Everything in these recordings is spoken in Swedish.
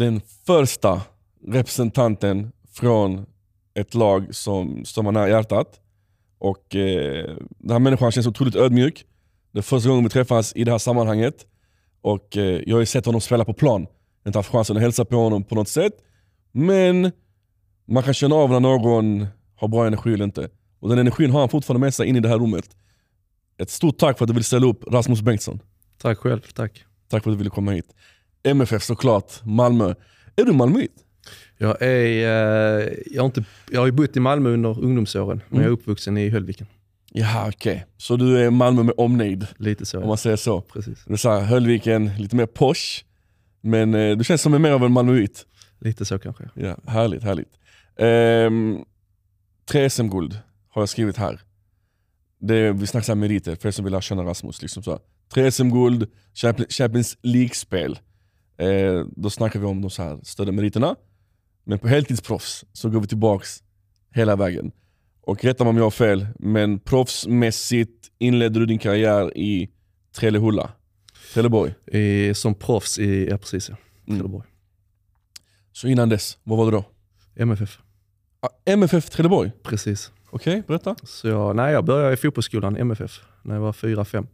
den första representanten från ett lag som står mig nära hjärtat. Och eh, Den här människan känns otroligt ödmjuk. Det är första gången vi träffas i det här sammanhanget. Och eh, Jag har ju sett honom spela på plan. Jag har inte haft chansen att hälsa på honom på något sätt. Men man kan känna av när någon har bra energi eller inte. Och den energin har han fortfarande med sig in i det här rummet. Ett stort tack för att du vill ställa upp Rasmus Bengtsson. Tack själv, tack. Tack för att du ville komma hit. MFF såklart, Malmö. Är du malmöit? Jag, är, eh, jag, har inte, jag har ju bott i Malmö under ungdomsåren, men Mm. jag är uppvuxen i Höllviken. Jaha okej. Så du är Malmö med omnejd, Lite så. om man säger så. Precis. Du sa Höllviken, lite mer posh. Men eh, du känns som en mer av en malmöit. Lite så kanske. Ja, härligt, härligt. Ehm, tre SM-guld har jag skrivit här. Det är, vi snackar meriter för er som vill lära känna Rasmus. Liksom så. Tre SM-guld, Champions- Champions League-spel. Eh, då snackar vi om de så här större meriterna. Men på heltidsproffs så går vi tillbaks hela vägen. Och rätta mig om jag har fel, men proffsmässigt inledde du din karriär i Trellehulla, Trelleborg. I, som proffs i, ja precis ja. Mm. Trelleborg. Så innan dess, vad var det då? MFF, Ah, MFF Trelleborg? precis. Okej, berätta. Så jag, nej, jag började i fotbollsskolan, MFF, när jag var 4-5.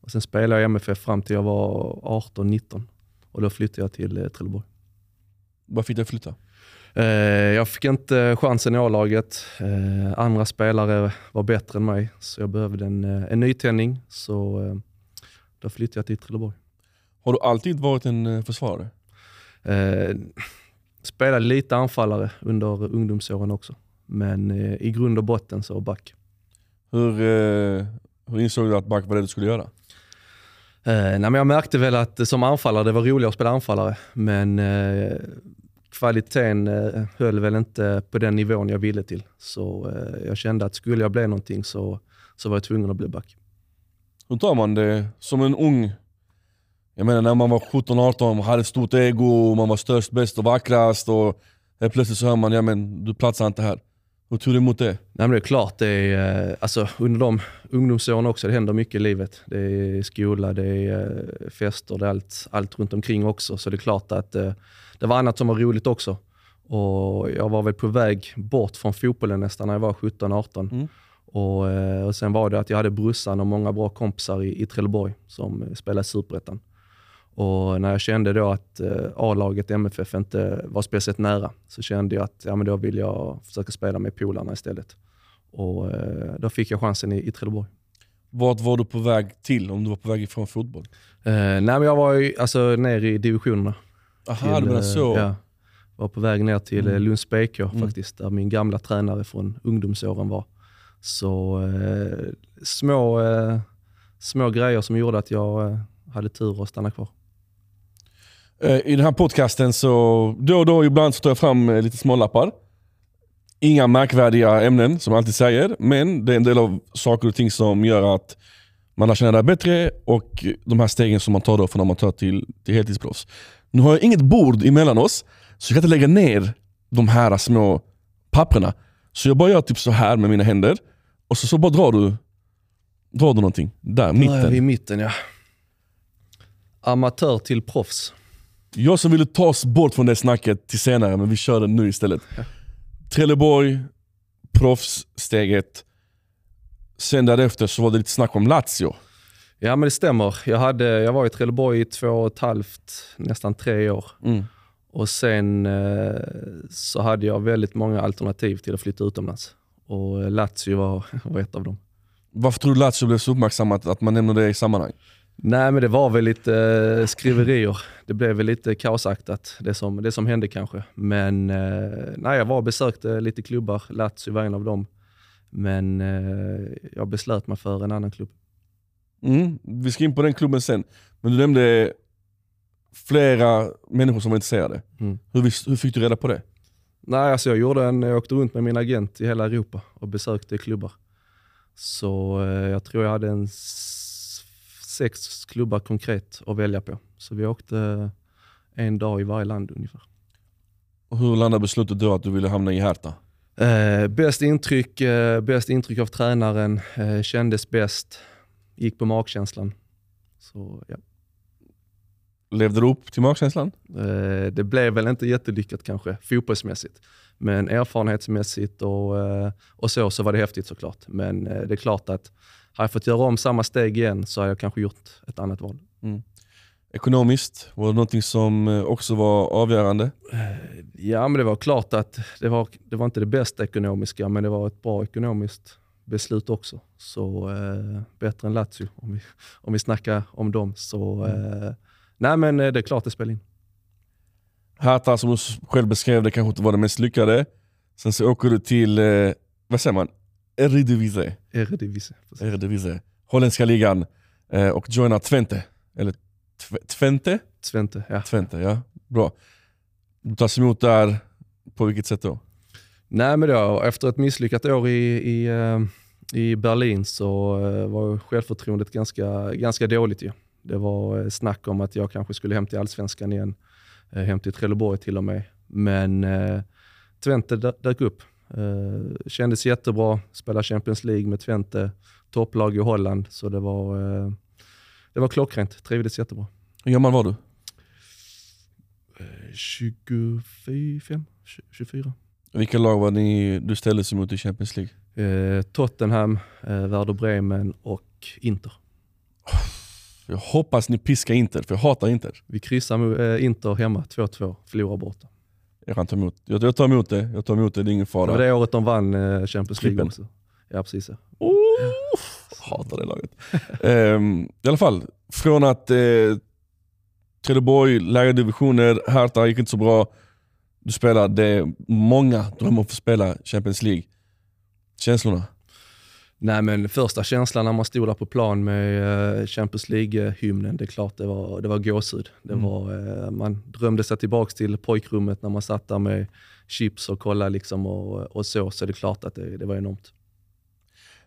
Och Sen spelade jag i MFF fram till jag var 18-19. Och då flyttade jag till eh, Trelleborg. Vad fick att flytta? Eh, jag fick inte chansen i A-laget. Eh, andra spelare var bättre än mig, så jag behövde en, eh, en nytändning. Så eh, då flyttade jag till Trelleborg. Har du alltid varit en försvarare? Eh, spelade lite anfallare under ungdomsåren också. Men i grund och botten så back. Hur, hur insåg du att back var det du skulle göra? Eh, nej, men jag märkte väl att som anfallare, det var roligare att spela anfallare. Men eh, kvaliteten eh, höll väl inte på den nivån jag ville till. Så eh, jag kände att skulle jag bli någonting så, så var jag tvungen att bli back. Hur tar man det som en ung... Jag menar när man var 17-18, hade stort ego, man var störst, bäst och vackrast och helt plötsligt så hör man ja men du platsar inte här. Hur tog du emot det? Nej, men det är klart, det är, eh, alltså, under de ungdomsåren också, det händer mycket i livet. Det är skola, det är eh, fester, det är allt, allt runt omkring också. Så det är klart att eh, det var annat som var roligt också. Och jag var väl på väg bort från fotbollen nästan när jag var 17-18. Mm. Och, och sen var det att jag hade brorsan och många bra kompisar i, i Trelleborg som spelade i Superettan. Och när jag kände då att eh, A-laget MFF inte var speciellt nära så kände jag att ja, men då vill jag försöka spela med polarna istället. Och eh, då fick jag chansen i, i Trelleborg. Vart var du på väg till om du var på väg ifrån fotboll? Eh, nej, men jag var ju, alltså, ner i divisionerna. Aha, du menar eh, så. Ja, var på väg ner till Mm. Lunds BK Mm. faktiskt, där min gamla tränare från ungdomsåren var. Så eh, små, eh, små grejer som gjorde att jag hade tur att stanna kvar. Eh, I den här podcasten så då och då ibland så tar jag fram eh, lite smålappar. Inga märkvärdiga ämnen som jag alltid säger, men det är en del av saker och ting som gör att man lär känna det bättre och de här stegen som man tar då från amatör till, till heltidsproffs. Nu har jag inget bord emellan oss, så jag kan inte lägga ner de här små papperna. Så jag bara gör typ så här med mina händer och så, så bara drar du, drar du någonting. Där, Nu är vi mitten. i mitten ja. Amatör till proffs. Jag som ville ta oss bort från det snacket till senare, men vi kör det nu istället. Trelleborg, proffssteget. Sen därefter så var det lite snack om Lazio. Ja men det stämmer. Jag, hade, jag var i Trelleborg i två och ett halvt, nästan tre år. Mm. Och sen eh, så hade jag väldigt många alternativ till att flytta utomlands. Och eh, Lazio var, var ett av dem. Varför tror du Lazio blev så uppmärksammat att man nämner det i sammanhang? Nej men det var väl lite eh, skriverier. Det blev väl lite kaosaktat det som, det som hände kanske. Men eh, nej, jag var och besökte lite klubbar. Lazio var en av dem. Men eh, jag beslöt mig för en annan klubb. Mm. Vi ska in på den klubben sen. Men du nämnde flera människor som var intresserade. Mm. Hur, hur fick du reda på det? Nej, alltså jag, gjorde en, jag åkte runt med min agent i hela Europa och besökte klubbar. Så eh, jag tror jag hade en sex klubbar konkret att välja på. Så vi åkte en dag i varje land ungefär. Och hur landade beslutet då att du ville hamna i Hertha? Eh, bäst, intryck, eh, bäst intryck av tränaren, eh, kändes bäst, gick på magkänslan. Så, ja. Levde du upp till magkänslan? Eh, det blev väl inte jättelyckat kanske fotbollsmässigt. Men erfarenhetsmässigt och, eh, och så, så var det häftigt såklart. Men eh, det är klart att hade jag fått göra om samma steg igen så hade jag kanske gjort ett annat val. Ekonomiskt, var det någonting som eh, också var avgörande? Ja, men det var klart att det var, det var inte det bästa ekonomiska, men det var ett bra ekonomiskt beslut också. Så eh, bättre än Lazio, om vi, om vi snackar om dem. Så, eh, nej, men eh, det är klart det spelar in. Hertha som du själv beskrev det kanske inte var det mest lyckade. Sen så åker du till, eh, vad säger man? Eredivisie. Eredivisie. precis. Eredivisie. Holländska ligan. Eh, och joinar Twente. Eller Tw- Twente? Twente, ja. Twente, ja. Bra. Du tas emot där, på vilket sätt då? Nej, men då, efter ett misslyckat år i, i, eh, i Berlin så eh, var självförtroendet ganska, ganska dåligt. Ju. Det var eh, snack om att jag kanske skulle hem till allsvenskan igen, hem till Trelleborg till och med. Men eh, Twente dö- dök upp. Eh, kändes jättebra, spela Champions League med Twente, topplag i Holland. Så det var, eh, det var klockrent, trivdes jättebra. Hur gammal var du? Eh, 25, 24. Vilka lag var ni, du ställdes emot i Champions League? Eh, Tottenham, eh, Werder Bremen och Inter. Jag hoppas ni piskar Inter, för jag hatar Inter. Vi kryssar med eh, Inter hemma, 2-2, förlorar borta. Jag kan ta emot, jag, jag tar emot det, jag tar emot det, det är ingen Det fara. var det året de vann eh, Champions League också. Ja, precis. Oh, hatar det laget. Ehm, I alla fall, från att eh, Trelleborg, lägre divisioner, Hertha gick inte så bra. Du spelade, många drömmer om att få spela Champions League. Känslorna? Nej, men första känslan när man stod där på plan med eh, Champions League-hymnen, det är klart det var, det var gåshud. Det Mm. var, eh, man drömde sig tillbaka till pojkrummet när man satt där med chips och kollade liksom och, och så, så det är klart att det, det var enormt.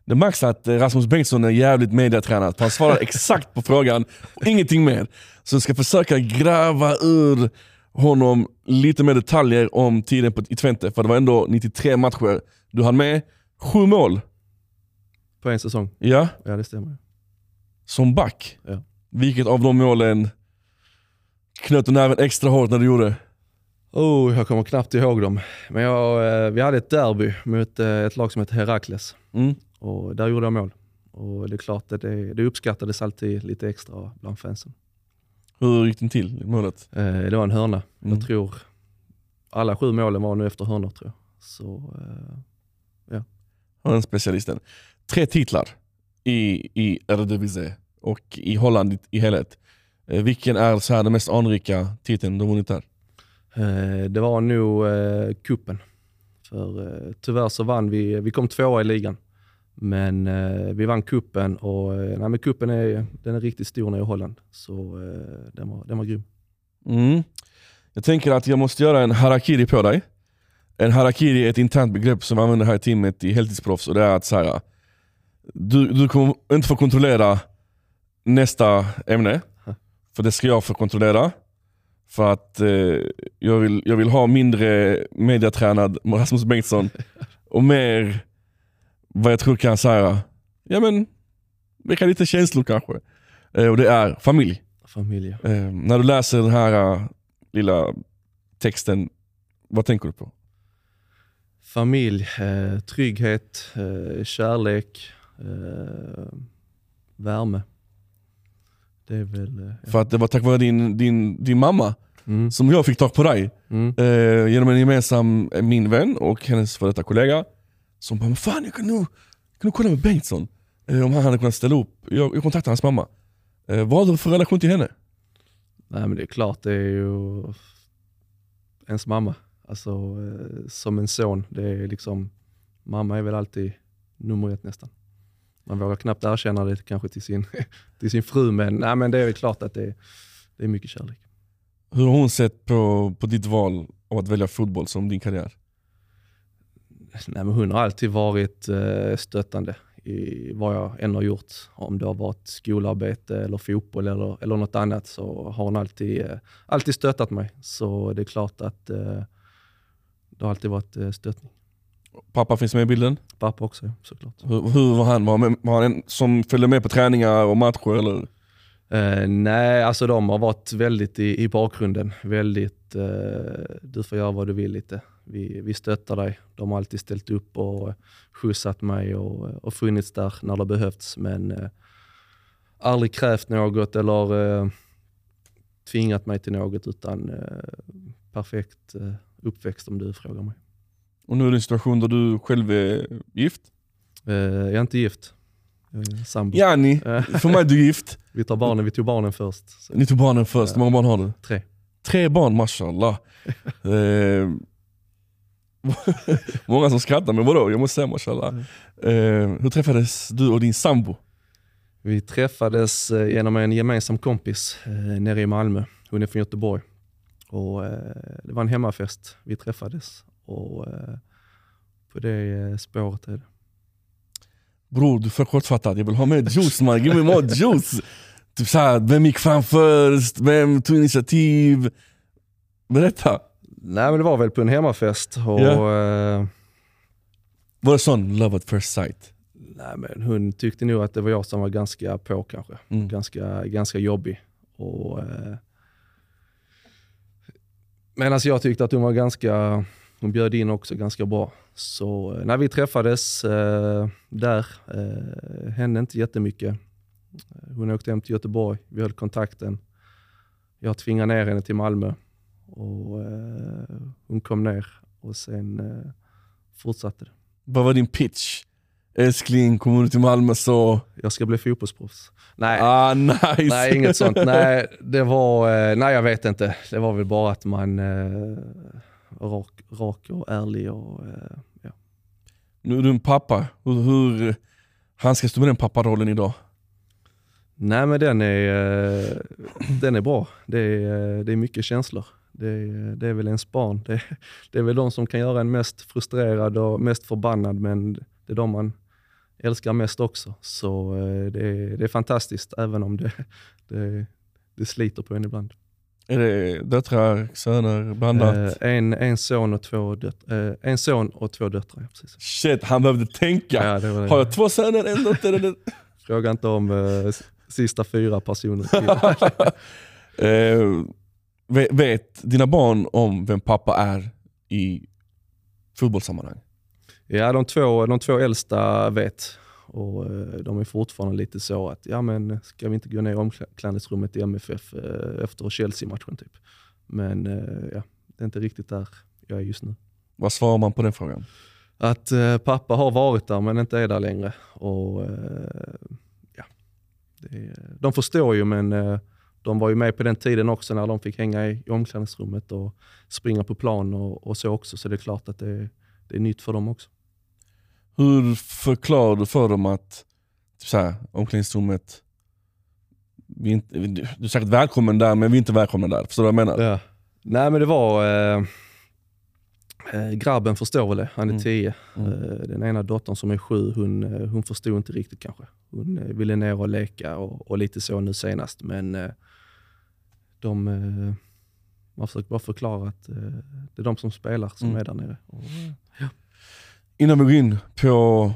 Det märks att Rasmus Bengtsson är jävligt mediatränad. Han svarar exakt på frågan och ingenting mer. Så jag ska försöka gräva ur honom lite mer detaljer om tiden på, i Twente. För det var ändå 93 matcher. Du hann med sju mål. På en säsong, Ja, ja det stämmer. som back. Ja. Vilket av de målen knöt du näven extra hårt när du gjorde? Oh, jag kommer knappt ihåg dem. Men jag, eh, vi hade ett derby mot eh, ett lag som heter Herakles. Mm. Och där gjorde jag mål. Och det är klart att det, det uppskattades alltid lite extra bland fansen. Hur gick den till, målet? Eh, det var en hörna. Mm. Jag tror alla sju målen var nu efter hörnor tror jag. Så, eh, Han specialisten. Tre titlar i, i Eredivisie och i Holland i, helhet. Eh, vilken är så här den mest anrika titeln du vunnit där? eh, det var nog eh, kuppen. För eh, tyvärr så vann vi, vi kom tvåa i ligan. Men eh, vi vann kuppen och eh, nej, men kuppen är, den är riktigt stor nere i Holland. Så eh, den, var, den var grym. Mm. Jag tänker att jag måste göra en harakiri på dig. En harakiri är ett internt begrepp som vi använder här i teamet i heltidsproffs och det är att så här, du, du kommer inte få kontrollera nästa ämne. För det ska jag få kontrollera. För att eh, jag, vill, jag vill ha mindre mediatränad Rasmus Bengtsson och mer vad jag tror kan säga, ja men, väcka lite känslor kanske. Eh, och det är familj. Familj. Eh, när du läser den här eh, lilla texten, vad tänker du på? Familj, eh, trygghet, eh, kärlek, eh, värme. Det är väl... Eh, ja. För att det var tack vare din, din, din mamma mm, som jag fick tag på dig. mm. Eh, genom en gemensam, eh, min vän och hennes före detta kollega. Som bara, men fan jag kan nog, jag kan nog kolla med Bengtsson. Eh, om han hade kunnat ställa upp. Jag, jag kontaktade hans mamma. Eh, vad har du för relation till henne? Nej men det är klart, det är ju ens mamma. Alltså eh, som en son. Det är liksom, mamma är väl alltid nummer ett nästan. Man vågar knappt erkänna det kanske till sin, till sin fru, men, nej, men det är väl klart att det, det är mycket kärlek. Hur har hon sett på, på ditt val av att välja fotboll som din karriär? Nej, men hon har alltid varit eh, stöttande i vad jag än har gjort. Om det har varit skolarbete eller fotboll eller, eller något annat så har hon alltid, eh, alltid stöttat mig. Så det är klart att eh, det har alltid varit eh, stöttning. Pappa finns med i bilden. Pappa också såklart. Hur, hur var han? Var han, var han en som följde med på träningar och matcher? Eller? Eh, nej, alltså de har varit väldigt i, i bakgrunden. Väldigt, eh, du får göra vad du vill lite. Vi, vi stöttar dig. De har alltid ställt upp och skjutsat mig och, och funnits där när det behövts. Men eh, aldrig krävt något eller eh, tvingat mig till något utan eh, perfekt eh, uppväxt om du frågar mig. Och nu är det en situation där du själv är gift? Eh, jag är inte gift. Sambo. Jani, för mig är du gift. Vi, tar barnen, vi tog barnen först. Så. Ni tog barnen först, hur många barn har du? Tre. Tre barn, mashallah. eh, många som skrattar, men vadå? Jag måste säga mashallah. Eh, hur träffades du och din sambo? Vi träffades eh, genom en gemensam kompis eh, nere i Malmö. Hon är från Göteborg. Och, eh, det var en hemmafest vi träffades och eh, på det eh, spåret är det. Bror, du är för kortfattad. Jag vill ha mer juice man. Give me more juice. Typ såhär, vem gick fram först? Vem tog initiativ? Berätta. Nej men det var väl på en hemmafest. Och, Ja. eh, Var det sån love at first sight? nej, men hon tyckte nog att det var jag som var ganska på kanske. Mm. Ganska, ganska jobbig. Och, eh, Medan jag tyckte att hon var ganska, hon bjöd in också ganska bra. Så eh, när vi träffades eh, där, eh, hände inte jättemycket. Hon åkte hem till Göteborg, vi höll kontakten. Jag tvingade ner henne till Malmö och eh, hon kom ner och sen eh, fortsatte det. Vad var din pitch? Älskling, kommer du till Malmö så... Jag ska bli fotbollsproffs. Nej, Ah nice! Nej, inget sånt. Nej, det var, eh, nej, jag vet inte. Det var väl bara att man eh, rak, rak och ärlig och eh, ja. Nu är du en pappa. Hur, hur handskas du med den papparollen idag? Nej, men den är, eh, den är bra. Det är, eh, det är mycket känslor. Det är, det är väl ens barn. Det, det är väl de som kan göra en mest frustrerad och mest förbannad, men det är de man älskar mest också. Så det är, det är fantastiskt, även om det, det, det sliter på en ibland. Är det döttrar, söner, blandat? Eh, en, en, son och två döt, eh, en son och två döttrar. Precis. Shit, han behövde tänka. Ja, det det. Har jag två söner, en dotter? Fråga inte om eh, sista fyra personer. eh, vet, vet dina barn om vem pappa är i fotbollssammanhang? ja, de två, de två äldsta vet. Och eh, De är fortfarande lite så att, ja men ska vi inte gå ner i omklädningsrummet i MFF eh, efter Chelsea-matchen typ. Men eh, ja, det är inte riktigt där jag är just nu. Vad svarar man på den frågan? Att eh, pappa har varit där men inte är där längre. Och, eh, ja, det de förstår ju men eh, de var ju med på den tiden också när de fick hänga i, i omklädningsrummet och springa på plan och, och så också. Så det är klart att det, det är nytt för dem också. Hur förklarar du för dem att typ så här, omklädningsrummet, vi inte, du är säkert välkommen där men vi är inte välkomna där. Förstår du vad jag menar? Ja. Nej men det var, eh, eh, grabben förstår väl det, han är Mm. tio. Mm. Eh, den ena dottern som är sju, hon, eh, hon förstod inte riktigt kanske. Hon ville ner och leka och, och lite så nu senast. Men eh, de, eh, man försöker bara förklara att det är de som spelar som Mm. är där nere. Och, eh, Innan vi går in på,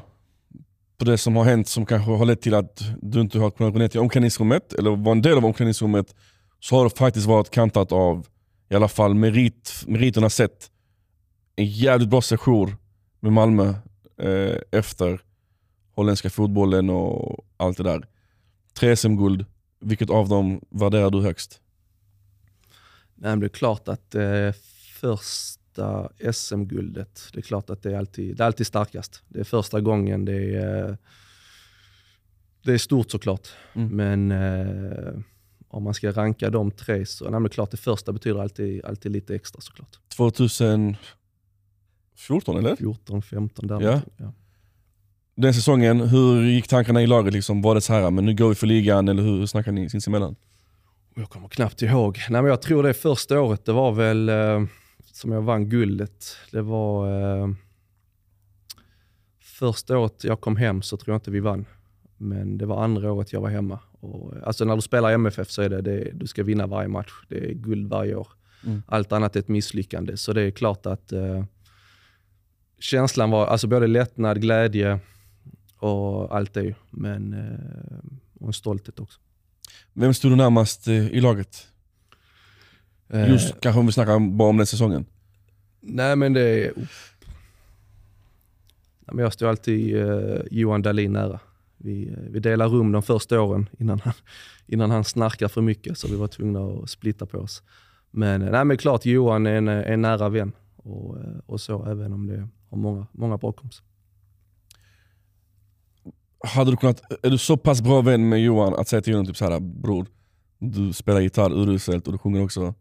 på det som har hänt som kanske har lett till att du inte har kunnat gå ner till omklädningsrummet, eller vara en del av omklädningsrummet, så har det faktiskt varit kantat av, i alla fall merit, meriterna sett, en jävligt bra session med Malmö eh, efter holländska fotbollen och allt det där. Tre SM-guld, vilket av dem värderar du högst? Nej, men det är klart att eh, första SM-guldet, det är klart att det är, alltid, det är alltid starkast. Det är första gången, det är, det är stort såklart. Mm. Men eh, om man ska ranka de tre så, nej, men klart det första betyder alltid, alltid lite extra såklart. 2014 eller? 14, 15 där. Ja. ja. Den säsongen, hur gick tankarna i laget? Liksom? Var det så här, men nu går vi för ligan, eller hur snackar ni sinsemellan? Jag kommer knappt ihåg. Nej, men jag tror det första året, det var väl eh, som jag vann guldet. Det var eh, första året jag kom hem så tror jag inte vi vann. Men det var andra året jag var hemma. Och, eh, alltså när du spelar i MFF så är det, det du ska vinna varje match. Det är guld varje år. Mm. Allt annat är ett misslyckande. Så det är klart att eh, känslan var alltså både lättnad, glädje och allt det. Men eh, och en stolthet också. Vem stod du närmast eh, i laget? Eh, Just kanske om vi snackar bara om den säsongen. Nej men det är... Nej, men jag står alltid eh, Johan Dahlin nära. Vi, eh, vi delar rum de första åren innan han, innan han snarkar för mycket så vi var tvungna att splitta på oss. Men, eh, nej, men klart Johan är en, en nära vän och, och så även om det har många, många bra kompisar. Hade du kunnat, är du så pass bra vän med Johan att säga till honom typ så här, bror, du spelar gitarr uruselt och du sjunger också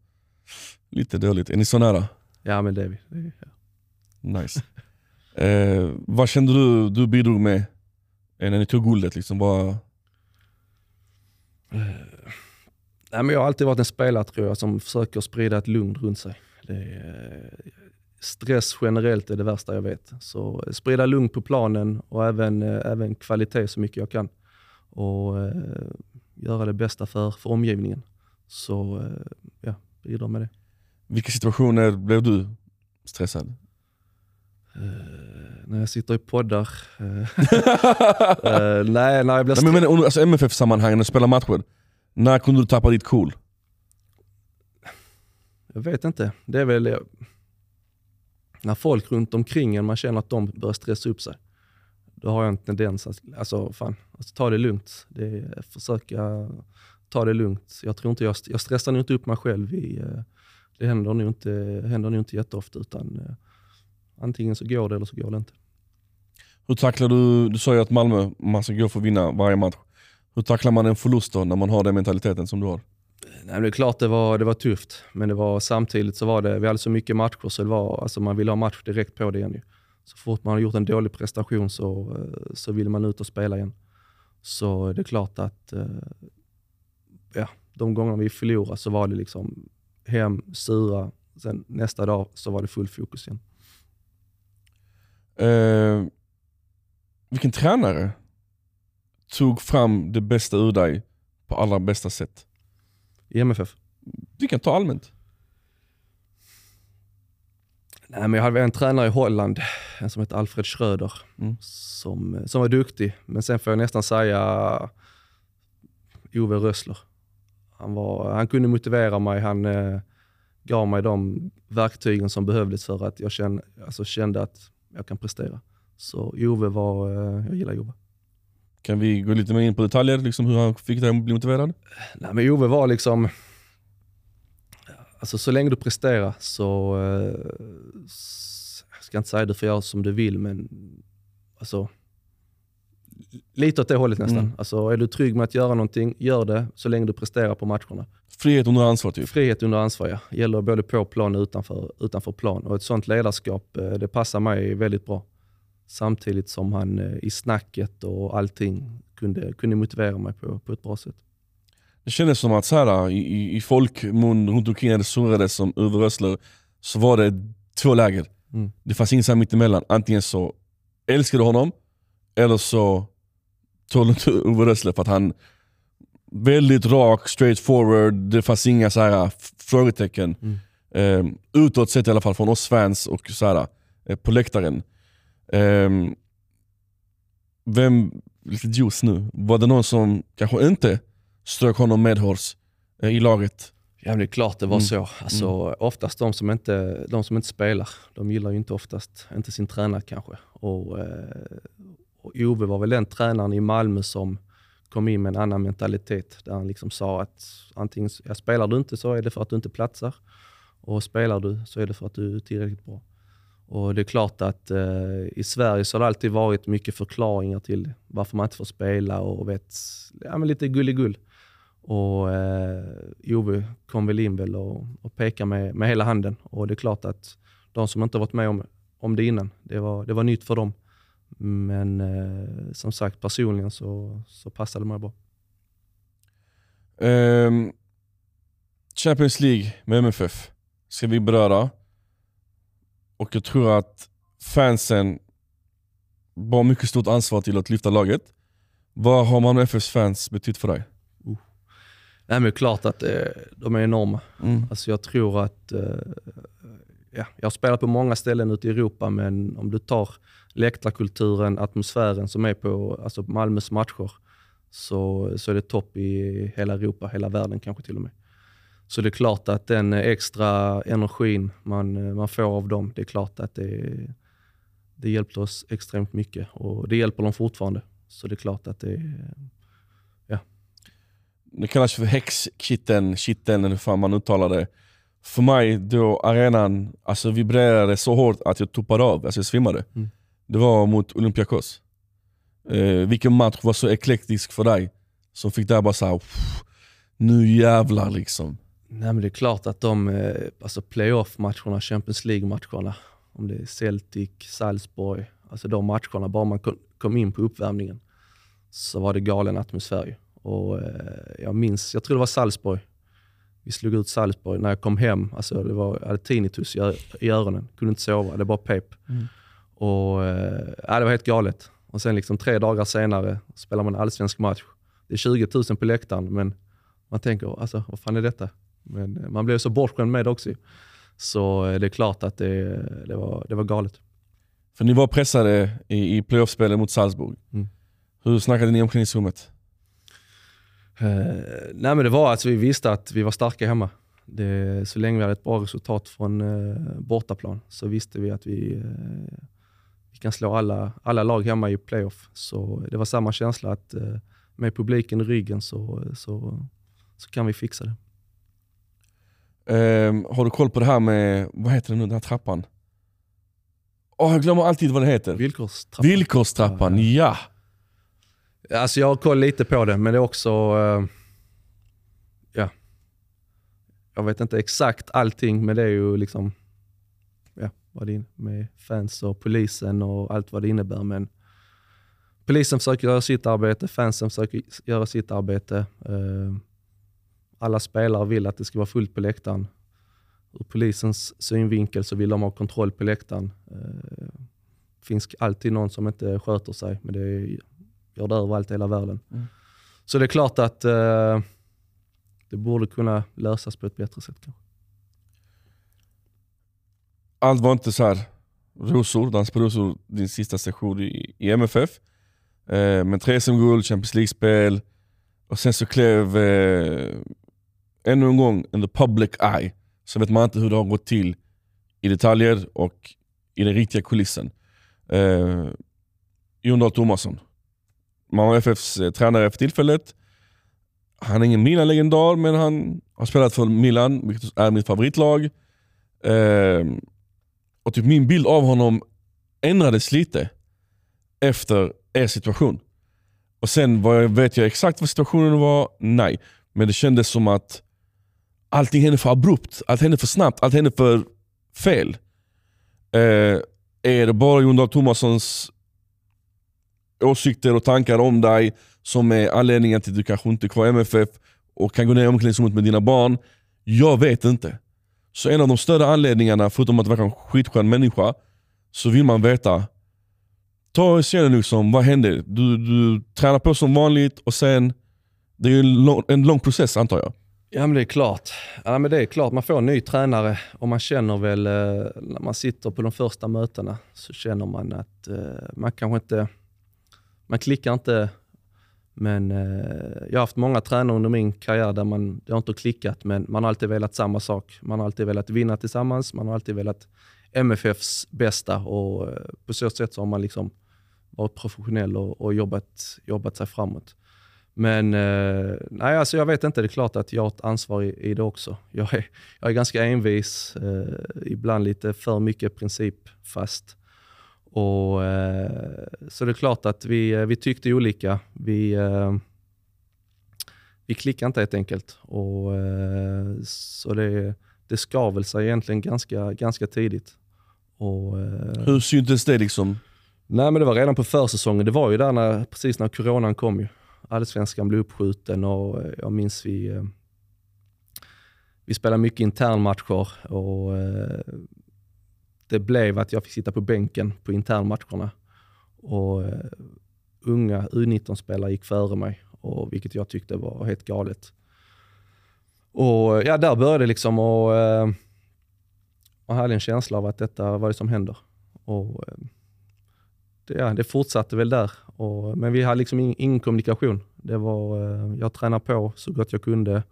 lite dåligt. Är ni så nära? Ja men det är vi. Det är, ja. Nice. eh, vad kände du du bidrog med eh, när ni tog guldet? Liksom? Vad, Nej, men jag har alltid varit en spelare tror jag som försöker sprida ett lugn runt sig. Är, stress generellt är det värsta jag vet. Så eh, sprida lugn på planen och även, eh, även kvalitet så mycket jag kan. Och eh, göra det bästa för, för omgivningen. Så eh, ja, bidra med det. vilka situationer blev du stressad? Eh, när jag sitter i poddar. eh, nej, när jag blir Nej, men, men, alltså MFF-sammanhang, när du spelar matcher, när kunde du tappa ditt cool? Jag vet inte. Det är väl när folk runt omkring en, man känner att de börjar stressa upp sig. Då har jag en tendens att alltså, fan, alltså, ta det lugnt. Det är, försöka ta det lugnt. Jag, tror inte jag, jag stressar nog inte upp mig själv. I, eh, det händer nog inte, händer nog inte jätteofta. Utan, eh, antingen så går det eller så går det inte. Hur tacklar du, du sa ju att Malmö, man ska gå för att vinna varje match. Hur tacklar man en förlust då, när man har den mentaliteten som du har? Nej, det är klart det var, det var tufft, men det var, samtidigt så var det, vi hade så mycket matcher så det var, alltså man ville ha match direkt på det igen. Så fort man har gjort en dålig prestation så, eh, så vill man ut och spela igen. Så det är klart att ja, de gånger vi förlorade så var det liksom hem, sura, sen nästa dag så var det full fokus igen. Eh, vilken tränare tog fram det bästa ur dig på allra bästa sätt? I MFF? Vi kan ta allmänt. Nej, men jag hade en tränare i Holland, en som heter Alfred Schröder, Mm. som, som var duktig. Men sen får jag nästan säga Ove Rössler. Han, var, han kunde motivera mig, han eh, gav mig de verktygen som behövdes för att jag kände, alltså kände att jag kan prestera. Så Ove var, eh, jag gillar Ove. Kan vi gå lite mer in på detaljer, liksom hur han fick dig att bli motiverad? Nej, men Ove var liksom, alltså så länge du presterar så, eh, jag ska inte säga du får göra som du vill, men alltså, lite åt det hållet nästan. Mm. Alltså, är du trygg med att göra någonting, gör det så länge du presterar på matcherna. Frihet under ansvar typ. Frihet under ansvar, ja. Gäller både på plan och utanför, utanför plan. Och ett sånt ledarskap, eh, det passar mig väldigt bra. Samtidigt som han eh, i snacket och allting kunde, kunde motivera mig på, på ett bra sätt. Det kändes som att så här, i, i, folkmun runt omkring när det surrades som Uwe Rössler, så var det två läger. Mm. Det fanns inget mittemellan. Antingen så älskade du honom, eller så tål inte Uwe Rössler för att han väldigt rak, straight forward, det fanns inga så här frågetecken. Mm. Eh, utåt sett i alla fall från oss fans och så här, eh, på läktaren. Eh, vem, lite juice nu, var det någon som kanske inte strök honom medhårs eh, i laget? Ja, det är klart det var Mm. så. Alltså, Oftast de som, inte, de som inte spelar, de gillar ju inte oftast, inte sin tränare kanske. Och, eh, och Ove var väl den tränaren i Malmö som kom in med en annan mentalitet. Där han liksom sa att antingen ja, spelar du inte så är det för att du inte platsar. Och spelar du så är det för att du är tillräckligt bra. Och det är klart att eh, i Sverige så har det alltid varit mycket förklaringar till varför man inte får spela och vet, ja, men lite gulligull. Och eh, Ove kom väl in väl och, och pekade med, med hela handen. Och det är klart att de som inte varit med om, om det innan, det var, det var nytt för dem. Men eh, som sagt, personligen så, så passade det mig bra. Ehm, Champions League med MFF ska vi beröra. Och jag tror att fansen bar mycket stort ansvar till att lyfta laget. Vad har Malmö FFs fans betytt för dig? Nej, men klart att eh, de är enorma. Mm. Alltså jag tror att, eh, ja, jag har spelat på många ställen ute i Europa, men om du tar läktarkulturen, atmosfären som är på alltså Malmös matcher, så, så är det topp i hela Europa, hela världen kanske till och med. Så det är klart att den extra energin man, man får av dem, det är klart att det, det hjälpte oss extremt mycket och det hjälper dem fortfarande. Så det är klart att det, ja. Det kallas för häxkitteln, kitteln eller hur fan man uttalar det. För mig, då arenan alltså, vibrerade så hårt att jag tuppade av, alltså jag svimmade. Mm. Det var mot Olympiakos. Eh, vilken match var så eklektisk för dig? Som fick där bara såhär, nu jävlar liksom. Nej, men det är klart att de eh, alltså playoff-matcherna, Champions League-matcherna, om det är Celtic, Salzburg, alltså de matcherna, bara man kom in på uppvärmningen så var det galen atmosfär. Och, eh, jag minns, jag tror det var Salzburg, vi slog ut Salzburg. När jag kom hem, alltså det var, jag hade tinnitus i, i öronen, kunde inte sova, det var pep. Mm. Och, eh, det var helt galet. Och sen liksom tre dagar senare spelar man en allsvensk match. Det är 20 000 på läktaren, men man tänker, alltså, vad fan är detta? Men man blev så bortskämd med det också. Så eh, det är klart att det, det, var, det var galet. För ni var pressade i, i playoffspelet mot Salzburg. Mm. Hur snackade ni i omklädningsrummet? Uh, nej men det var att vi visste att vi var starka hemma. Det, så länge vi hade ett bra resultat från uh, bortaplan så visste vi att vi, uh, vi kan slå alla, alla lag hemma i playoff. Så det var samma känsla att med publiken i ryggen så, så, så kan vi fixa det. Um, har du koll på det här med, vad heter det nu, den här trappan? Oh, jag glömmer alltid vad det heter. Villkorstrappan. Villkorstrappan, ja. ja. Alltså jag har koll lite på det, men det är också... Uh, ja. Jag vet inte exakt allting, men det är ju liksom... Vad det med fans och polisen och allt vad det innebär. Men polisen försöker göra sitt arbete, fansen försöker göra sitt arbete. Uh, alla spelare vill att det ska vara fullt på läktaren. Ur polisens synvinkel så vill de ha kontroll på läktaren. Det eh, finns alltid någon som inte sköter sig, men det gör det överallt i hela världen. Mm. Så det är klart att eh, det borde kunna lösas på ett bättre sätt. Kanske. Allt var inte så här rosor, dans på rosor, din sista session i, i MFF. Eh, men tre SM-guld, Champions League-spel och sen så klev eh, ännu en gång, in the public eye, så vet man inte hur det har gått till i detaljer och i den riktiga kulissen. Eh, Jon Dahl Tomasson, Malmö FFs eh, tränare för tillfället. Han är ingen Milan-legendar, men han har spelat för Milan, vilket är mitt favoritlag. Eh, och typ min bild av honom ändrades lite efter er situation. Och sen vad vet jag exakt vad situationen var? Nej. Men det kändes som att allting hände för abrupt, allt hände för snabbt, allt hände för fel. Eh, är det bara Jon Dahl Tomassons åsikter och tankar om dig som är anledningen till att du kanske inte är kvar i MFF och kan gå ner i omklädningsrummet med dina barn? Jag vet inte. Så en av de större anledningarna, förutom att du verkar en skitskön människa, så vill man veta. Ta och liksom, vad hände? Du, du tränar på som vanligt och sen, det är en lång, en lång process antar jag. Ja men det är klart. Ja, men det är klart. Man får en ny tränare och man känner väl, eh, när man sitter på de första mötena, så känner man att eh, man kanske inte, man klickar inte. Men eh, jag har haft många tränare under min karriär där man, det har inte klickat, men man har alltid velat samma sak. Man har alltid velat vinna tillsammans, man har alltid velat MFFs bästa och eh, på så sätt så har man liksom varit professionell och, och jobbat, jobbat sig framåt. Men eh, nej, alltså jag vet inte, det är klart att jag har ett ansvar i, i det också. Jag är, jag är ganska envis, eh, ibland lite för mycket principfast. Och, eh, så det är klart att vi, eh, vi tyckte olika. Vi, eh, vi klickade inte helt enkelt. Och, eh, så det, det skavel sig egentligen ganska, ganska tidigt. Och, Hur syntes det? liksom? Nej, men det var redan på försäsongen. Det var ju där när, precis när coronan kom. Ju allsvenskan blev uppskjuten och eh, jag minns vi, eh, vi spelade mycket internmatcher och eh, det blev att jag fick sitta på bänken på internmatcherna. Och unga U19-spelare gick före mig, och, vilket jag tyckte var helt galet. Och ja, Där började det liksom och eh, och hade en känsla av att detta var det som händer. Och eh, det, ja, det fortsatte väl där. Och, men vi hade liksom ingen, ingen kommunikation. Det var, eh, jag tränade på så gott jag kunde.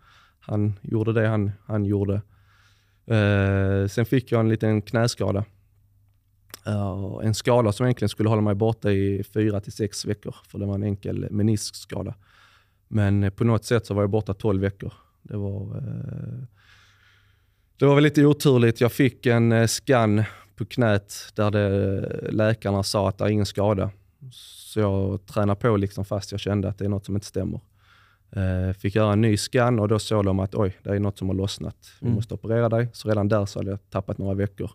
Han gjorde det han, han gjorde. Sen fick jag en liten knäskada. Uh, en skada som egentligen skulle hålla mig borta i fyra till sex veckor, för det var en enkel meniskskada. Men eh, på något sätt så var jag borta 12 veckor. Det var, uh, det var väl lite oturligt. Jag fick en uh, scan på knät där det, läkarna sa att det är ingen skada. Så jag tränade på liksom fast jag kände att det är något som inte stämmer. Fick göra en ny scan och då såg de att oj, det är något som har lossnat. Vi mm. måste operera dig. Så redan där så hade jag tappat några veckor.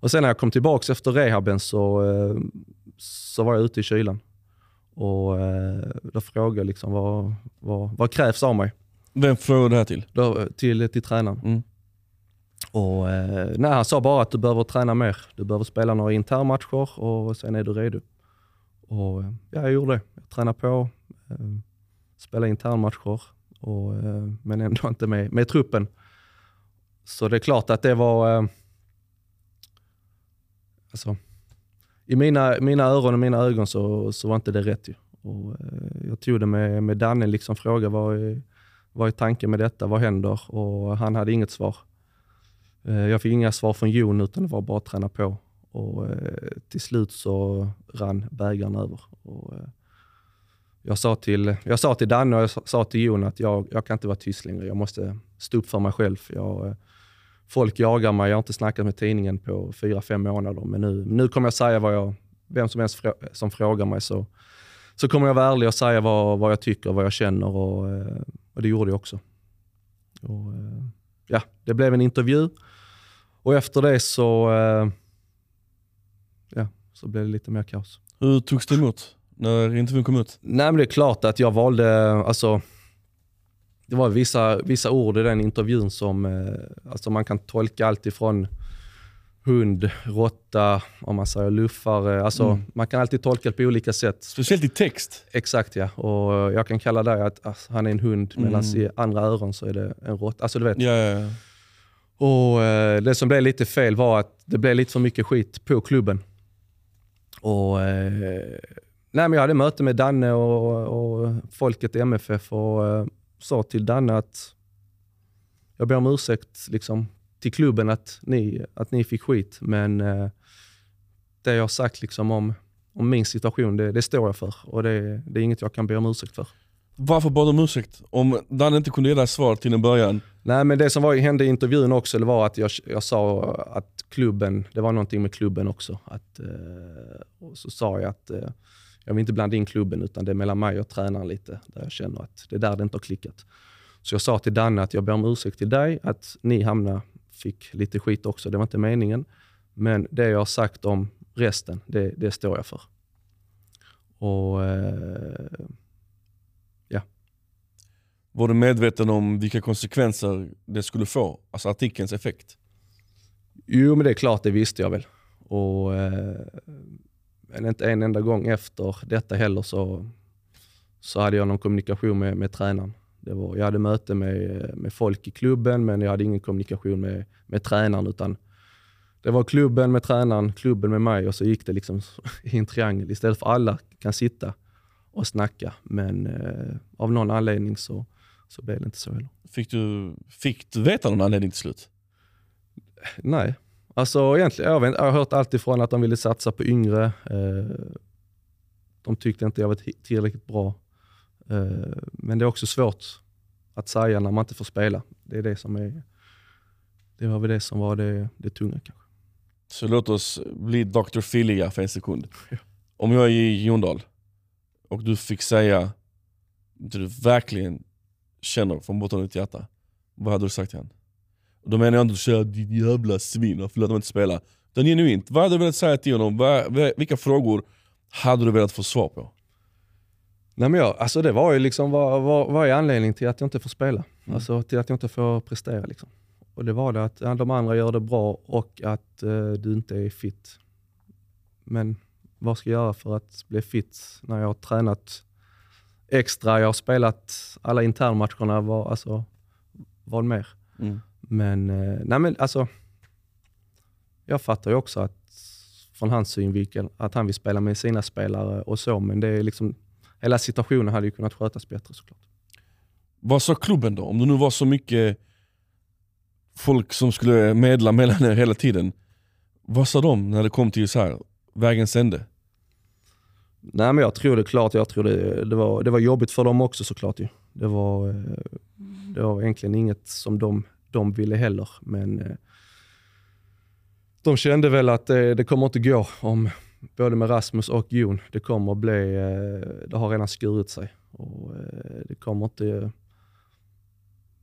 Och sen när jag kom tillbaka efter rehaben så, uh, så var jag ute i kylan. Och uh, Då frågade jag liksom vad, vad, vad krävs av mig. Vem frågade du det här till? Då, till, till tränaren. Mm. Och, nej, han sa bara att du behöver träna mer. Du behöver spela några internmatcher och sen är du redo. Och, ja, jag gjorde det. Jag tränade på spela internmatcher, och, eh, men ändå inte med, med truppen. Så det är klart att det var... Alltså, I mina, mina öron och mina ögon så, så var inte det rätt. Ju. Och, eh, jag tog det med, med Danne, liksom frågade vad är, vad är tanken med detta, vad händer? Och han hade inget svar. Eh, jag fick inga svar från Jon, utan det var bara att träna på. Och, eh, till slut så rann bägaren över. Och, eh, jag sa till, jag sa till Danne och jag sa till Jon att jag, jag kan inte vara tyst längre. Jag måste stå upp för mig själv. Jag, folk jagar mig. Jag har inte snackat med tidningen på fyra, fem månader. Men nu, nu kommer jag säga vad jag, vem som helst som frågar mig så, så kommer jag vara ärlig och säga vad, vad jag tycker, vad jag känner och, eh, och det gjorde jag också. Och, eh, ja, det blev en intervju och efter det så, eh, ja, så blev det lite mer kaos. Hur togs det emot? när intervjun kom ut? Nej, men det är klart att jag valde, alltså, det var vissa, vissa ord i den intervjun som eh, alltså man kan tolka allt ifrån hund, råtta, om man säger luffare. Alltså, mm. Man kan alltid tolka det på olika sätt. Speciellt i text. Exakt ja. Och jag kan kalla det att alltså, han är en hund, mm. medan i andra öron så är det en råtta. Alltså du vet. Ja, ja, ja. Och eh, Det som blev lite fel var att det blev lite för mycket skit på klubben. Och eh, Nej, men jag hade möte med Danne och, och folket i MFF och eh, sa till Danne att jag ber om ursäkt liksom, till klubben att ni, att ni fick skit, men eh, det jag har sagt liksom, om, om min situation, det, det står jag för och det, det är inget jag kan be om ursäkt för. Varför bad du om ursäkt? Om Danne inte kunde ge dig svar till en början? Nej, men det som var, hände i intervjun också, det var att jag, jag sa att klubben, det var någonting med klubben också. Att, eh, och så sa jag att eh, jag vill inte blanda in klubben, utan det är mellan mig och tränaren lite, där jag känner att det är där det inte har klickat. Så jag sa till Danne att jag ber om ursäkt till dig, att ni hamnade, fick lite skit också. Det var inte meningen. Men det jag har sagt om resten, det, det står jag för. Och eh, ja. Var du medveten om vilka konsekvenser det skulle få? Alltså artikelns effekt? Jo, men det är klart, det visste jag väl. Och eh, men inte en enda gång efter detta heller så, så hade jag någon kommunikation med, med tränaren. Det var, jag hade möte med, med folk i klubben, men jag hade ingen kommunikation med, med tränaren. Utan det var klubben med tränaren, klubben med mig och så gick det liksom i en triangel. Istället för alla kan sitta och snacka. Men eh, av någon anledning så, så blev det inte så heller. Fick du, fick du veta någon anledning till slut? Nej, Alltså egentligen, jag, vet, jag har hört allt ifrån att de ville satsa på yngre. Eh, de tyckte inte jag var tillräckligt bra. Eh, men det är också svårt att säga när man inte får spela. Det är det som är det var väl det som var det, det tunga kanske. Så låt oss bli Dr. Filiga för en sekund. Ja. Om jag är i Jondal och du fick säga det du verkligen känner från botten av ditt hjärta, vad hade du sagt till honom? Då menar jag inte att säga ditt jävla svin, förlåt om inte spela. Utan genuint, vad hade du velat säga till honom? vilka frågor hade du velat få svar på? Nej, men jag, alltså det var ju liksom, vad, vad, vad är anledningen till att jag inte får spela? Mm. Alltså till att jag inte får prestera. Liksom. Och det var det att ja, de andra gör det bra och att uh, du inte är fit. Men vad ska jag göra för att bli fit när jag har tränat extra? Jag har spelat alla internmatcherna. Var, alltså, vad mer? Mm. Men, eh, nej men alltså, jag fattar ju också att från hans synvinkel att han vill spela med sina spelare och så, men det är liksom, hela situationen hade ju kunnat skötas bättre såklart. Vad sa klubben då? Om det nu var så mycket folk som skulle medla mellan er hela tiden. Vad sa de när det kom till så här, vägens ände? Nej men jag tror det klart, jag tror det, det, var, det var jobbigt för dem också såklart ju. Det var, eh, det var egentligen inget som de, de ville heller, men eh, de kände väl att det, det kommer inte gå om både med Rasmus och Jon. Det kommer att bli, eh, det har redan skurit sig och det kommer inte,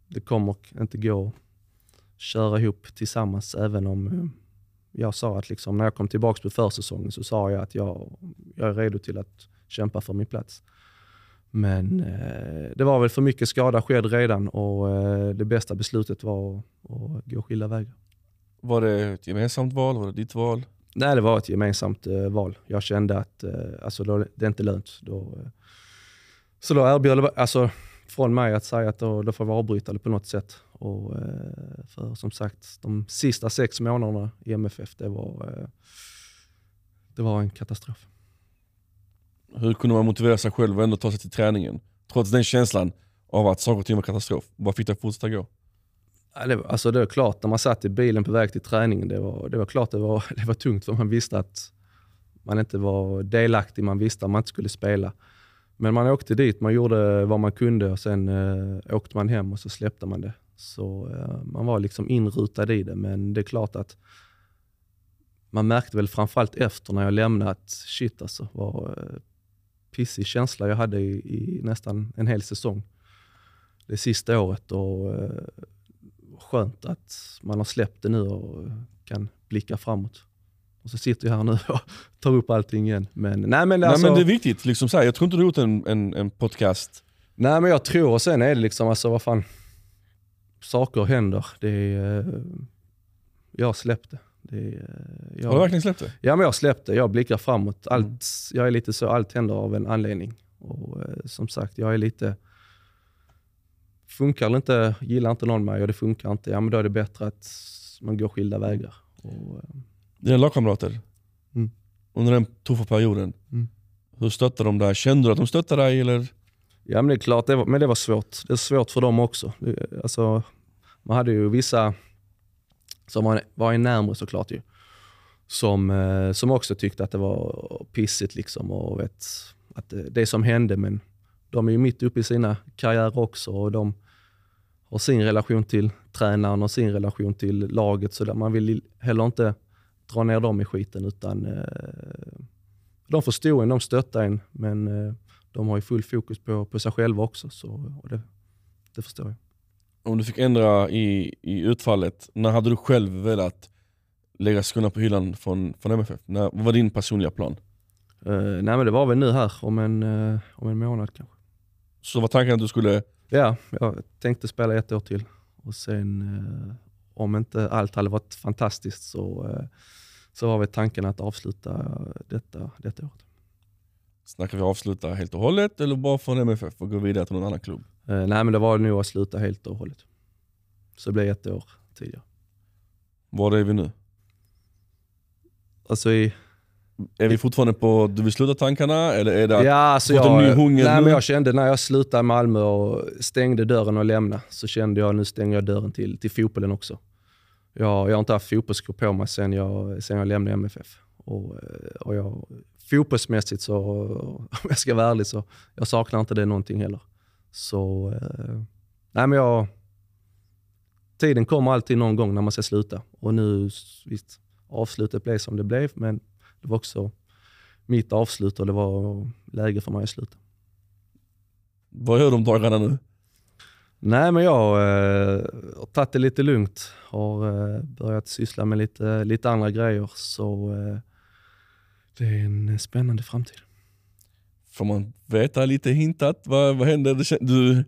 det kommer inte gå att köra ihop tillsammans även om jag sa att liksom, när jag kom tillbaka på försäsongen så sa jag att jag, jag är redo till att kämpa för min plats. Men eh, det var väl för mycket skada skedd redan och eh, det bästa beslutet var att, att gå skilda vägar. Var det ett gemensamt val? Var det ditt val? Nej, det var ett gemensamt eh, val. Jag kände att eh, alltså, då, det är inte lönt. Då, eh, så då erbjöd alltså, från mig att säga att då, då får vi avbryta det på något sätt. Och, eh, för som sagt, de sista sex månaderna i MFF, det var, eh, det var en katastrof. Hur kunde man motivera sig själv och ändå ta sig till träningen? Trots den känslan av att saker och ting var katastrof. Vad fick dig att fortsätta gå? Ja, det, alltså det var klart, när man satt i bilen på väg till träningen, det var, det var klart det var, det var tungt för man visste att man inte var delaktig, man visste att man inte skulle spela. Men man åkte dit, man gjorde vad man kunde och sen eh, åkte man hem och så släppte man det. Så eh, man var liksom inrutad i det, men det är klart att man märkte väl framförallt efter när jag lämnat, shit alltså, vad eh, pissig känsla jag hade i, i, nästan en hel säsong. Det sista året och eh, skönt att man har släppt det nu och kan blicka framåt. Och så sitter jag här nu och tar upp allting igen. Men, nej, men, alltså, nej, men det är viktigt. Liksom så här, jag tror inte du har gjort en, en, en podcast. Nej men jag tror, och sen är det liksom, alltså vad fan. Saker händer. Det är, eh, jag det är, jag, har du verkligen släppt det? Ja men jag har släppt det. Jag blickar framåt. Allt, mm. Jag är lite så, allt händer av en anledning. Och eh, som sagt, jag är lite... Funkar eller inte, gillar inte någon mig och det funkar inte, ja men då är det bättre att man går skilda vägar. Och, eh, dina lagkamrater mm. under den tuffa perioden. Mm. Hur stöttade de dig? Kände du att de stöttade dig? Eller? Ja men det är klart, det var, men det var svårt. Det är svårt för dem också. Det, alltså, man hade ju vissa som var, var närmre såklart ju. Som, eh, som också tyckte att det var pissigt liksom och vet att det, det som hände men de är ju mitt uppe i sina karriärer också och de har sin relation till tränaren och sin relation till laget så där man vill heller inte dra ner dem i skiten utan eh, de förstod en, de stöttade en men eh, de har ju full fokus på, på sig själva också. Så, och det, det förstår jag. Om du fick ändra i, i utfallet, när hade du själv velat lägga skorna på hyllan från, från MFF? När, vad var din personliga plan? Uh, nej men det var väl nu här, om en, uh, om en månad kanske. Så var tanken att du skulle? Ja, jag tänkte spela ett år till. Och sen uh, om inte allt hade varit fantastiskt så, så var väl tanken att avsluta detta, detta året. Snackar vi avsluta helt och hållet eller bara från MFF och gå vidare till någon annan klubb? Eh, nej, men det var nog att sluta helt och hållet. Så det blev ett år tidigare. Var är vi nu? Alltså i... Är vi fortfarande på du vill sluta tankarna eller är det att ja, alltså jag, en ny hunger nej, nu? Men jag kände när jag slutade i Malmö och stängde dörren och lämnade så kände jag nu stänger jag dörren till, till fotbollen också. Jag, jag har inte haft fotbollsskor på mig sen jag, sen jag lämnade MFF. Och, eh, och jag fotbollsmässigt så, om jag ska vara ärlig, så jag saknar inte det någonting heller. Så, eh, nej men jag, tiden kommer alltid någon gång när man ska sluta. Och nu, visst, avslutet blev som det blev, men det var också mitt avslut och det var läge för mig att sluta. Vad gör du om dagarna nu? Nej, men jag eh, har tagit det lite lugnt. Har eh, börjat syssla med lite, lite andra grejer. Så eh, det är en spännande framtid. Får man veta lite hintat? Vad, vad händer? Du,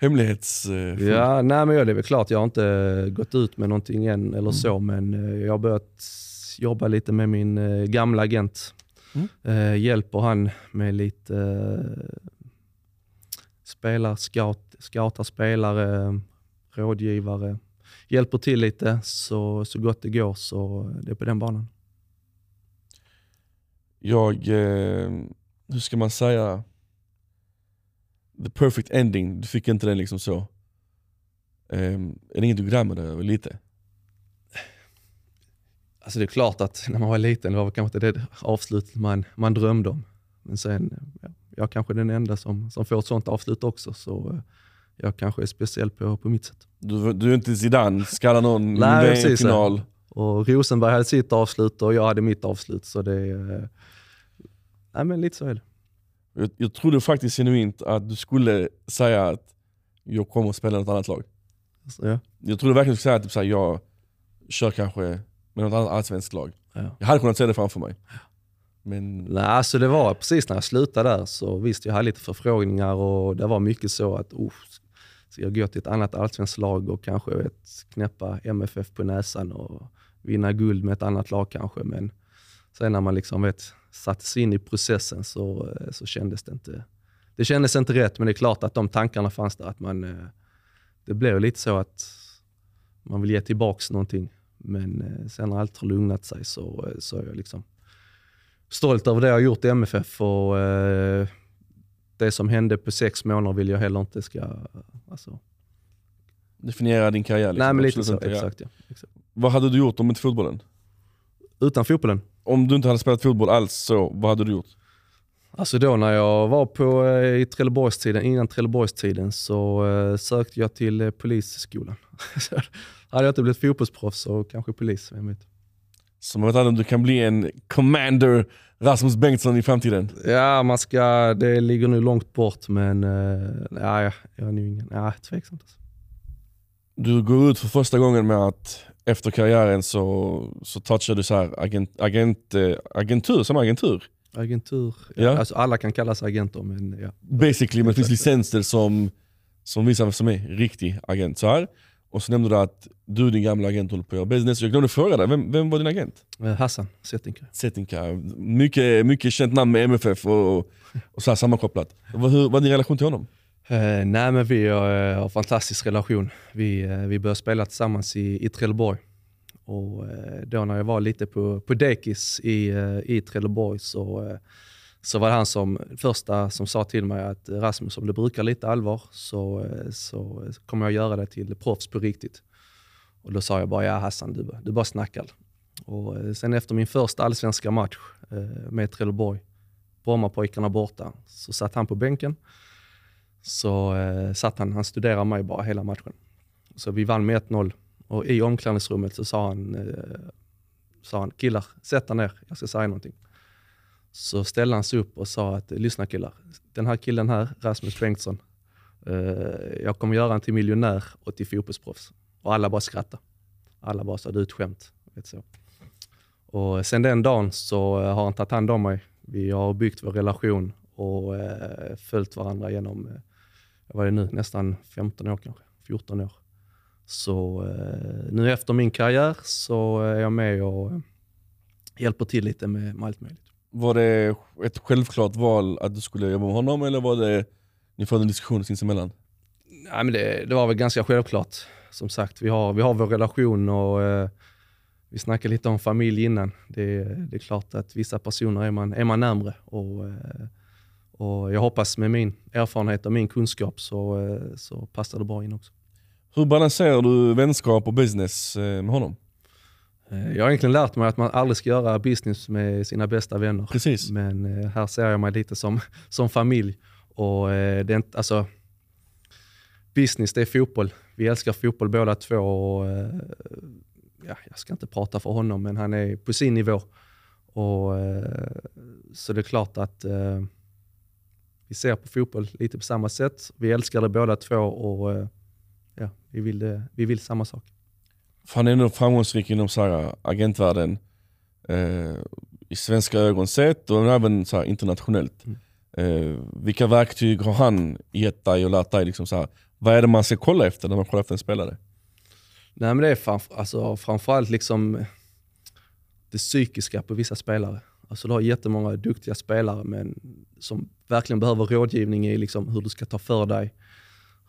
hemlighets... Eh, ja, nej men det är väl klart. Jag har inte gått ut med någonting än eller mm. så, men eh, jag har börjat jobba lite med min eh, gamla agent. Mm. Eh, hjälper han med lite eh, spelar, scout, scoutar spelare, rådgivare. Hjälper till lite så, så gott det går, så det är på den banan jag, eh, hur ska man säga, the perfect ending, du fick inte den liksom så. Um, är det inget du grämer dig över lite? Alltså det är klart att när man var liten, det var kanske inte det avslut man, man drömde om. Men sen, ja, jag kanske är den enda som, som får ett sånt avslut också. Så eh, jag kanske är speciell på, på mitt sätt. Du, du är inte Zidane, skallar någon Nej, i en final. Och Rosenberg hade sitt avslut och jag hade mitt avslut. Så det är... Nej men lite så är det. Jag, jag trodde faktiskt genuint att du skulle säga att jag kommer att spela i något annat lag. Så, ja. Jag trodde verkligen du skulle säga att typ, jag kör kanske med något annat allsvenskt lag. Ja. Jag hade kunnat se det framför mig. Men Nej, alltså det var precis när jag slutade där så visst, jag hade lite förfrågningar och det var mycket så att uh, ska jag gå till ett annat allsvenskt lag och kanske ett knäppa MFF på näsan och vinna guld med ett annat lag kanske. Men sen när man liksom vet, satte sig in i processen så, eh, så kändes det inte det kändes inte rätt, men det är klart att de tankarna fanns där. Att man, eh, det blev lite så att man vill ge tillbaka någonting. Men eh, sen när allt har lugnat sig så, så är jag liksom stolt över det jag har gjort i MFF och det som hände på sex månader vill jag heller inte ska... Alltså, definiera din karriär. Liksom. nej men lite så, exakt, ja, exakt. Vad hade du gjort om inte fotbollen? Utan fotbollen? Om du inte hade spelat fotboll alls, så vad hade du gjort? Alltså då när jag var på, eh, i Trelleborgstiden, innan Trelleborgstiden så eh, sökte jag till eh, polisskolan. Hade jag inte blivit fotbollsproffs så kanske polis, vem vet. Så man vet aldrig om du kan bli en commander Rasmus Bengtsson i framtiden. Ja, man ska, det ligger nu långt bort men uh, ja, jag är nog ingen, ja, tveksamt. Alltså. Du går ut för första gången med att efter karriären så, så touchar du så här agent, agent, eh, agentur, som agentur. Agentur, Ja. ja. Alltså, alla kan kallas agenter men ja. Basically, men det finns licenser som, som visar vem som är riktig agent. Så här. Och så nämnde du att du och din gamla agent håller på att göra business. Jag glömde fråga dig, vem, vem var din agent? Eh, Hassan Settinkar. Settinka, mycket, mycket känt namn med MFF och, och så här sammankopplat. Vad, hur, vad är din relation till honom? Eh, nej men vi har, eh, har en fantastisk relation. Vi, eh, vi började spela tillsammans i, i Trelleborg. Och eh, då när jag var lite på, på dekis i, eh, i Trelleborg så, eh, så var det han som första som sa till mig att eh, Rasmus, om du brukar lite allvar så, eh, så kommer jag göra dig till proffs på riktigt. Och då sa jag bara, ja Hassan, du, du bara snackar. Och eh, sen efter min första allsvenska match eh, med Trelleborg, Brommapojkarna borta, så satt han på bänken. Så eh, satt han, han studerade mig bara hela matchen. Så vi vann med 1-0 och i omklädningsrummet så sa han, eh, sa han killar, sätt er ner, jag ska säga någonting. Så ställde han sig upp och sa att lyssna killar, den här killen här, Rasmus Bengtsson, eh, jag kommer göra honom till miljonär och till fotbollsproffs. Och alla bara skrattade. Alla bara sa, du är ett skämt. Vet så. Och sen den dagen så eh, har han tagit hand om mig. Vi har byggt vår relation och eh, följt varandra genom, eh, vad är det nu, nästan 15 år kanske, 14 år. Så eh, nu efter min karriär så är jag med och eh, hjälper till lite med, med allt möjligt. Var det ett självklart val att du skulle jobba med honom eller var det ni förde en diskussion sinsemellan? Nej, men det, det var väl ganska självklart. Som sagt, vi har, vi har vår relation och eh, vi snackade lite om familj innan. Det, det är klart att vissa personer är man, är man närmre. Och, eh, och jag hoppas med min erfarenhet och min kunskap så, eh, så passar det bra in också. Hur balanserar du vänskap och business eh, med honom? Eh, Jag har egentligen lärt mig att man aldrig ska göra business med sina bästa vänner. Precis. Men här ser jag mig lite som, som familj. Och det är inte, alltså, business det är fotboll. Vi älskar fotboll båda två. Och, ja, jag ska inte prata för honom, men han är på sin nivå. Och, så det är klart att vi ser på fotboll lite på samma sätt. Vi älskar det båda två och eh, ja, vi, vill det, vi vill samma sak. För han är ändå framgångsrik inom så här, agentvärlden. Eh, I svenska ögon sett och även så här, internationellt. Mm. Eh, vilka verktyg har han gett dig och lärt dig? Liksom så här, vad är det man ska kolla efter när man kollar efter en spelare? Nej men det är framf- alltså, framförallt liksom det psykiska på vissa spelare. Alltså du har jättemånga duktiga spelare men som verkligen behöver rådgivning i liksom hur du ska ta för dig,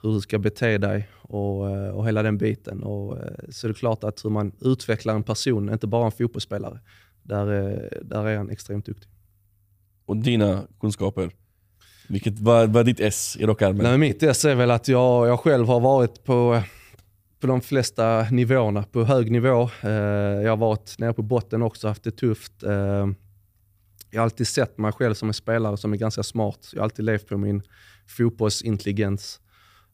hur du ska bete dig och, eh, och hela den biten. Och, eh, så det är klart att hur man utvecklar en person, inte bara en fotbollsspelare, där, är- där är han extremt duktig. Och dina kunskaper? Vilket, vad, vad är ditt S i rockärmen? Nej, mitt S är väl att jag, jag själv har varit på, på de flesta nivåerna, på hög nivå. Eh, jag har varit nere på botten också, haft det tufft. Jag har alltid sett mig själv som en spelare som är ganska smart. Jag har alltid levt på min fotbollsintelligens.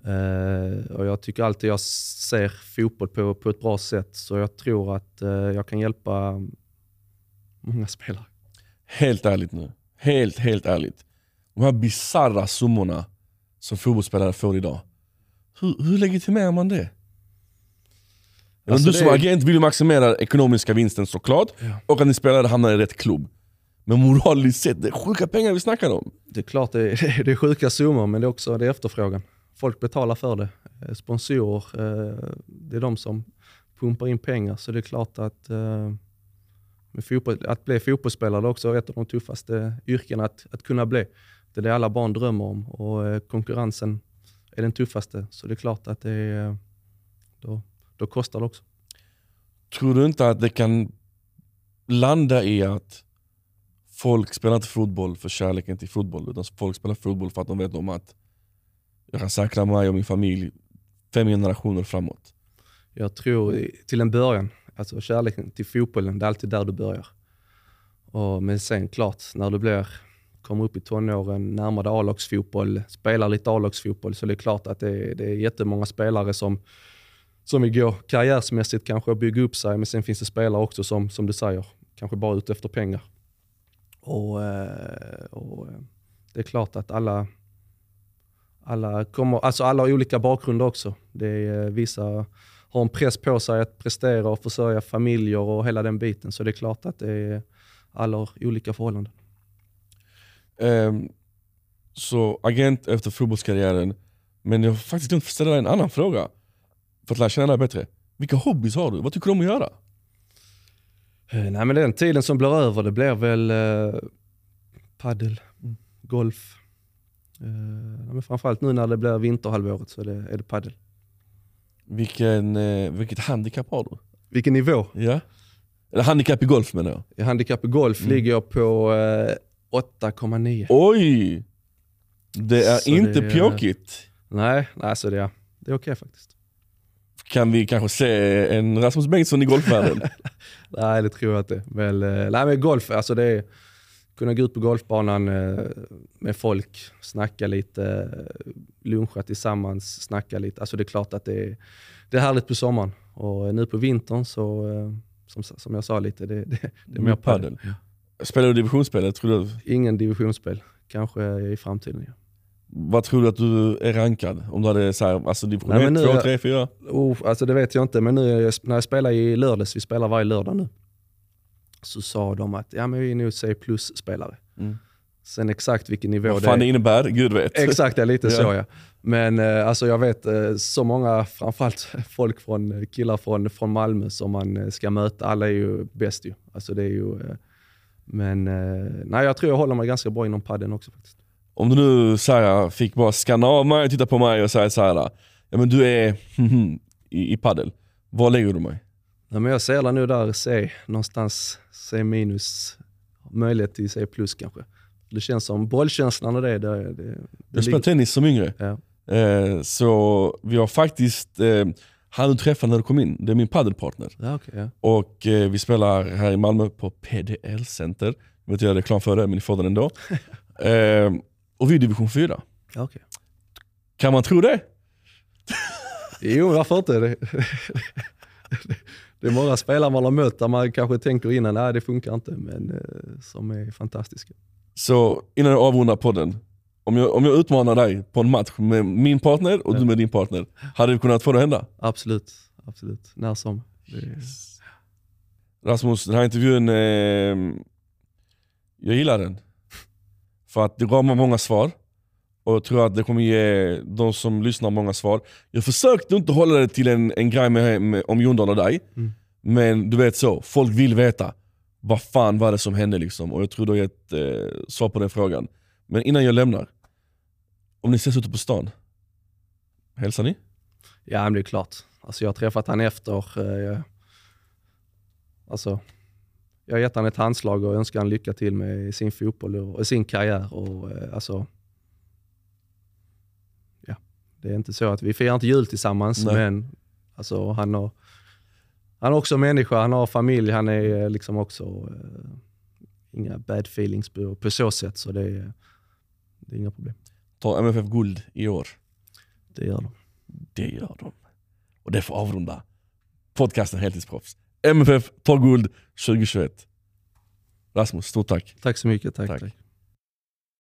Eh, och jag tycker alltid jag ser fotboll på, på ett bra sätt, så jag tror att eh, jag kan hjälpa många spelare. Helt ärligt nu. Helt, helt ärligt. De här bisarra summorna som fotbollsspelare får idag. Hur, hur legitimerar man det? Alltså du det som är- agent vill maximera ekonomiska vinsten såklart, Ja. och att ni spelare hamnar i rätt klubb. Men moraliskt sett, det är sjuka pengar vi snackar om. Det är klart det är, det är sjuka summor, men det är också det är efterfrågan. Folk betalar för det. Eh, Sponsorer, eh, det är de som pumpar in pengar. Så det är klart att, eh, med fotboll, att bli fotbollsspelare är också ett av de tuffaste yrkena att, att kunna bli. Det är det alla barn drömmer om och konkurrensen är den tuffaste. Så det är klart att det är, då, då kostar det också. Tror du inte att det kan landa i att folk spelar inte fotboll för kärleken till fotboll, utan folk spelar fotboll för att de vet om att jag kan säkra mig och min familj fem generationer framåt. Jag tror till en början, alltså kärleken till fotbollen, det är alltid där du börjar. Och, men sen klart, när du blir, kommer upp i tonåren, närmar dig A-lagsfotboll, spelar lite A-lagsfotboll, så det är klart att det är, det är jättemånga spelare som, som vill gå karriärsmässigt kanske och bygga upp sig, men sen finns det spelare också som, som du säger, kanske bara ute efter pengar. Och, eh, och eh, det är klart att alla, alla, kommer, alltså alla har olika bakgrunder också. Det är, eh, vissa har en press på sig att prestera och försörja familjer och hela den biten. Så det är klart att det är, alla har olika förhållanden. Um, så agent efter fotbollskarriären, men jag har faktiskt glömt ställa dig en annan fråga. För att lära känna dig bättre. Vilka hobbys har du? Vad tycker du om att göra? Eh, Nej, men den tiden som blir över, det blir väl eh, paddel, golf. Eh, men framförallt nu när det blir vinterhalvåret så är det, är det paddel. Vilken, eh, vilket handikapp har du? Vilken nivå? Ja? Eller handikapp i golf menar jag. I handikapp i golf Mm. ligger jag på eh, 8,9. Oj! Det är Så inte det pjåkigt. Nej, nej så det är, det är okej faktiskt. Kan vi kanske se en Rasmus Bengtsson i golfvärlden? Nej, det tror jag inte. Väl, eh, nej, men golf, alltså det är kunna gå ut på golfbanan eh, med folk, snacka lite, eh, luncha tillsammans, snacka lite. Alltså det är klart att det är, det är härligt på sommaren. Och nu på vintern så, som, som jag sa lite, det, det, det är mer padel. Spelar du divisionsspelet? Tror du, Ingen divisionsspel, kanske i framtiden. Ja. Vad tror du att du är rankad? Om du hade så här, alltså division Nej, men 1, nu 2, är- 3, 4? Oh, alltså det vet jag inte, men nu är jag- när jag spelar i lördags, vi spelar varje lördag nu, så sa de att ja, men vi är nog C plus-spelare. Mm. Sen exakt vilken nivå Vad fan det är. innebär, gud vet. Exakt, ja, lite Ja. så ja. Men eh, alltså jag vet eh, så många, framförallt folk från, killar från, från Malmö som man eh, ska möta. Alla är ju bäst ju. Alltså det är ju eh, men eh, nej, jag tror jag håller mig ganska bra inom padden också faktiskt. Om du nu så här, fick bara skanna av mig, titta på mig och säga så här, ja men du är i, i paddel. Var lägger du mig? Nej, men jag ser nu där C, någonstans C minus, möjlighet till C plus kanske. Det känns som bollkänslan och det, det, det, Jag spelade tennis som yngre. Ja. Eh, så vi har faktiskt, eh, han du träffade när du kom in, det är min paddelpartner. Ja, okej, ja. Och eh, vi spelar här i Malmö på PDL Center. Jag vet inte göra reklam för det, men ni får den ändå. eh, och vi är division 4. Ja, okej. Kan man tro det? Jo, varför inte? Det, det är många spelare man har mött där man kanske tänker innan, nej det funkar inte, men eh, som är fantastiska. Så innan jag avrundar podden, om jag, om jag utmanar dig på en match med min partner och Ja. du med din partner, hade vi kunnat få det att hända? Absolut, absolut. När som. Det, Rasmus, den här intervjun, eh, jag gillar den. För att det gav mig många svar. Och jag tror att det kommer ge de som lyssnar många svar. Jag försökte inte hålla det till en, en grej med, med, om Jondal och dig. Mm. Men du vet så, folk vill veta. Vad fan var det som hände liksom? Och jag tror du har gett eh, svar på den frågan. Men innan jag lämnar. Om ni ses ute på stan, hälsar ni? ja, men det är klart. Alltså jag har träffat han efter. Eh, alltså, jag har gett han ett handslag och önskar han lycka till med sin fotboll och, sin karriär. Och, eh, alltså, Det är inte så att vi firar inte jul tillsammans, Nej. men alltså, han, har, han är också människa, han har familj, han är liksom också eh, inga bad feelings på, på så sätt. Så det är, det är inga problem. Tar MFF guld i år? Det gör de. Det gör de. Och det får avrunda podcasten Heltidsproffs. MFF tar guld 2021. Rasmus, stort tack. Tack så mycket. Tack, Tack. tack.